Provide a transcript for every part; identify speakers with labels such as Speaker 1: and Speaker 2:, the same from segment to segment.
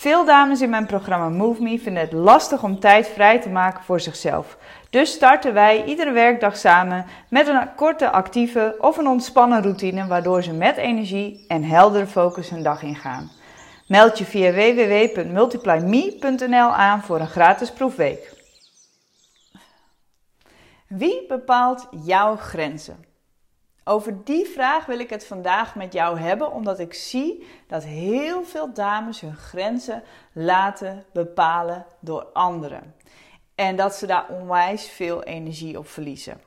Speaker 1: Veel dames in mijn programma Move Me vinden het lastig om tijd vrij te maken voor zichzelf. Dus starten wij iedere werkdag samen met een korte actieve of een ontspannen routine waardoor ze met energie en heldere focus hun dag ingaan. Meld je via www.multiplyme.nl aan voor een gratis proefweek. Wie bepaalt jouw grenzen? Over die vraag wil ik het vandaag met jou hebben, omdat ik zie dat heel veel dames hun grenzen laten bepalen door anderen. En dat ze daar onwijs veel energie op verliezen.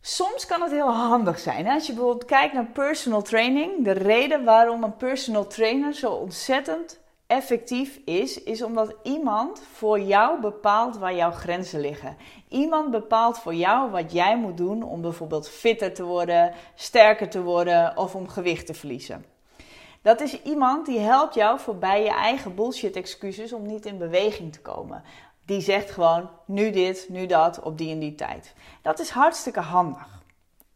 Speaker 1: Soms kan het heel handig zijn. Als je bijvoorbeeld kijkt naar personal training, de reden waarom een personal trainer zo ontzettend effectief is, is omdat iemand voor jou bepaalt waar jouw grenzen liggen. Iemand bepaalt voor jou wat jij moet doen om bijvoorbeeld fitter te worden, sterker te worden of om gewicht te verliezen. Dat is iemand die helpt jou voorbij je eigen bullshit excuses om niet in beweging te komen. Die zegt gewoon nu dit, nu dat, op die en die tijd. Dat is hartstikke handig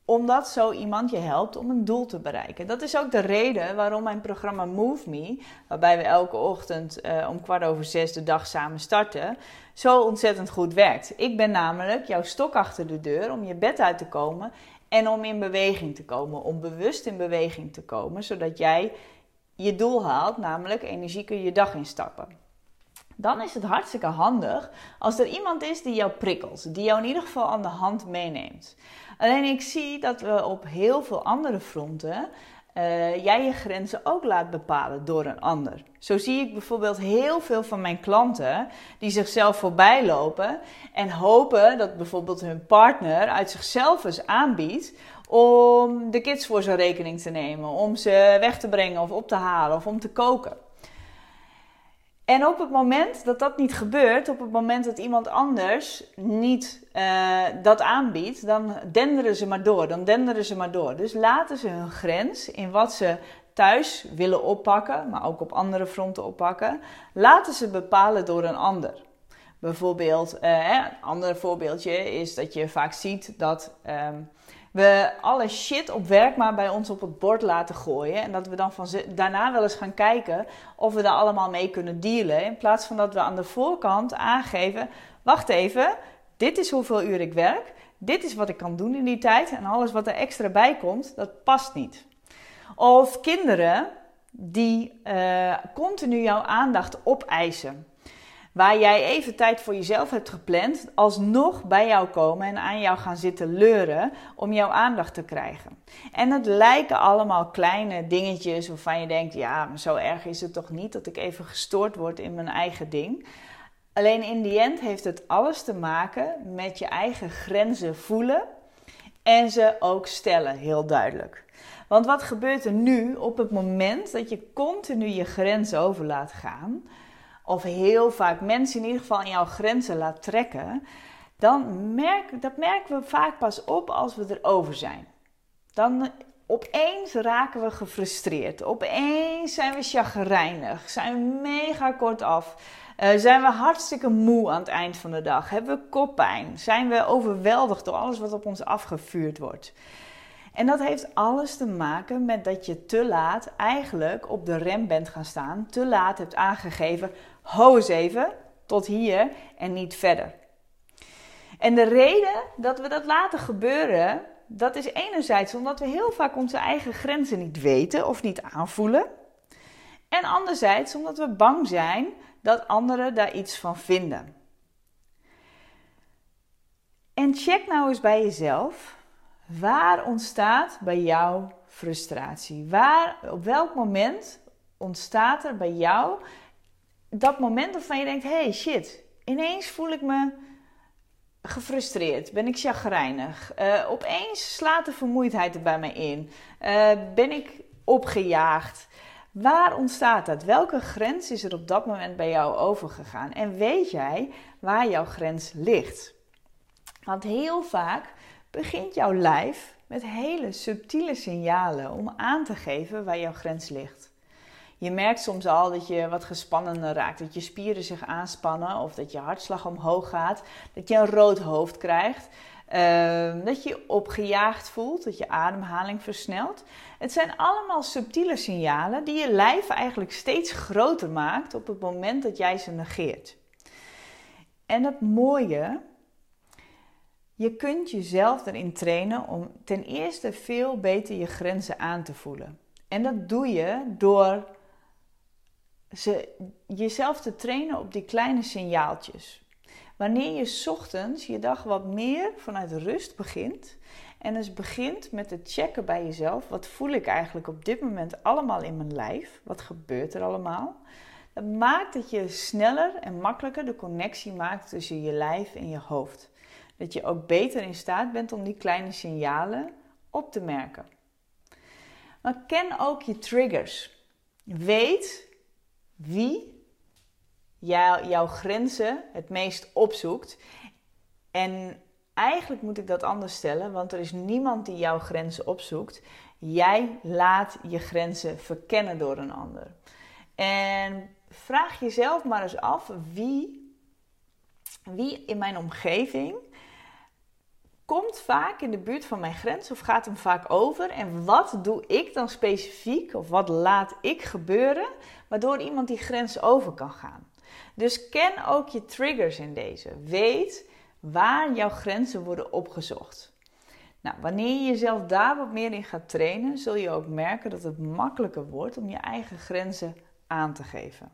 Speaker 1: omdat zo iemand je helpt om een doel te bereiken. Dat is ook de reden waarom mijn programma Move Me, waarbij we elke ochtend uh, om kwart over zes de dag samen starten, zo ontzettend goed werkt. Ik ben namelijk jouw stok achter de deur om je bed uit te komen en om in beweging te komen, om bewust in beweging te komen, zodat jij je doel haalt, namelijk energiek je dag instappen. Dan is het hartstikke handig als er iemand is die jou prikkelt, die jou in ieder geval aan de hand meeneemt. Alleen ik zie dat we op heel veel andere fronten uh, jij je grenzen ook laat bepalen door een ander. Zo zie ik bijvoorbeeld heel veel van mijn klanten die zichzelf voorbij lopen en hopen dat bijvoorbeeld hun partner uit zichzelf eens aanbiedt om de kids voor zijn rekening te nemen, om ze weg te brengen of op te halen of om te koken. En op het moment dat dat niet gebeurt, op het moment dat iemand anders niet uh, dat aanbiedt, dan denderen ze maar door. Dan denderen ze maar door. Dus laten ze hun grens in wat ze thuis willen oppakken, maar ook op andere fronten oppakken, laten ze bepalen door een ander. Bijvoorbeeld, uh, een ander voorbeeldje is dat je vaak ziet dat. Um, we alle shit op werk maar bij ons op het bord laten gooien. En dat we dan van daarna wel eens gaan kijken of we daar allemaal mee kunnen dealen. In plaats van dat we aan de voorkant aangeven: wacht even, dit is hoeveel uur ik werk. Dit is wat ik kan doen in die tijd. En alles wat er extra bij komt, dat past niet. Of kinderen die uh, continu jouw aandacht opeisen waar jij even tijd voor jezelf hebt gepland, alsnog bij jou komen en aan jou gaan zitten leuren om jouw aandacht te krijgen. En het lijken allemaal kleine dingetjes waarvan je denkt: ja, zo erg is het toch niet dat ik even gestoord word in mijn eigen ding. Alleen in die end heeft het alles te maken met je eigen grenzen voelen en ze ook stellen, heel duidelijk. Want wat gebeurt er nu op het moment dat je continu je grenzen over laat gaan? Of heel vaak mensen in ieder geval in jouw grenzen laat trekken, dan merk, dat merken we vaak pas op als we erover zijn. Dan opeens raken we gefrustreerd. Opeens zijn we chagrijnig. Zijn we mega kortaf. Uh, zijn we hartstikke moe aan het eind van de dag. Hebben we koppijn. Zijn we overweldigd door alles wat op ons afgevuurd wordt. En dat heeft alles te maken met dat je te laat eigenlijk op de rem bent gaan staan. Te laat hebt aangegeven, ho eens even, tot hier en niet verder. En de reden dat we dat laten gebeuren, dat is enerzijds omdat we heel vaak onze eigen grenzen niet weten of niet aanvoelen. En anderzijds omdat we bang zijn dat anderen daar iets van vinden. En check nou eens bij jezelf Waar ontstaat bij jou frustratie? Waar, op welk moment ontstaat er bij jou dat moment waarvan je denkt: hey shit, ineens voel ik me gefrustreerd, ben ik chagrijnig, uh, opeens slaat de vermoeidheid er bij mij in, uh, ben ik opgejaagd. Waar ontstaat dat? Welke grens is er op dat moment bij jou overgegaan? En weet jij waar jouw grens ligt? Want heel vaak begint jouw lijf met hele subtiele signalen om aan te geven waar jouw grens ligt. Je merkt soms al dat je wat gespannender raakt, dat je spieren zich aanspannen of dat je hartslag omhoog gaat, dat je een rood hoofd krijgt, ehm, dat je opgejaagd voelt, dat je ademhaling versnelt. Het zijn allemaal subtiele signalen die je lijf eigenlijk steeds groter maakt op het moment dat jij ze negeert. En het mooie je kunt jezelf erin trainen om ten eerste veel beter je grenzen aan te voelen. En dat doe je door ze, jezelf te trainen op die kleine signaaltjes. Wanneer je ochtends je dag wat meer vanuit rust begint en dus begint met het checken bij jezelf, wat voel ik eigenlijk op dit moment allemaal in mijn lijf? Wat gebeurt er allemaal? Dat maakt dat je sneller en makkelijker de connectie maakt tussen je lijf en je hoofd dat je ook beter in staat bent om die kleine signalen op te merken. Maar ken ook je triggers. Weet wie jouw grenzen het meest opzoekt. En eigenlijk moet ik dat anders stellen, want er is niemand die jouw grenzen opzoekt. Jij laat je grenzen verkennen door een ander. En vraag jezelf maar eens af wie, wie in mijn omgeving komt vaak in de buurt van mijn grens of gaat hem vaak over. En wat doe ik dan specifiek of wat laat ik gebeuren waardoor iemand die grens over kan gaan? Dus ken ook je triggers in deze. Weet waar jouw grenzen worden opgezocht. Nou, wanneer je jezelf daar wat meer in gaat trainen, zul je ook merken dat het makkelijker wordt om je eigen grenzen aan te geven.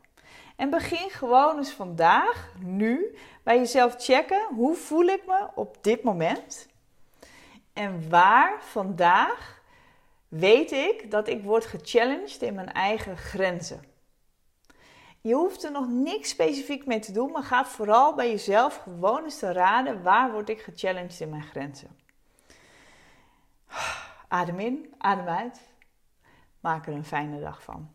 Speaker 1: En begin gewoon eens vandaag, nu, bij jezelf checken. Hoe voel ik me op dit moment? En waar vandaag weet ik dat ik word gechallenged in mijn eigen grenzen? Je hoeft er nog niks specifiek mee te doen, maar ga vooral bij jezelf gewoon eens te raden waar word ik gechallenged in mijn grenzen. Adem in, adem uit. Maak er een fijne dag van.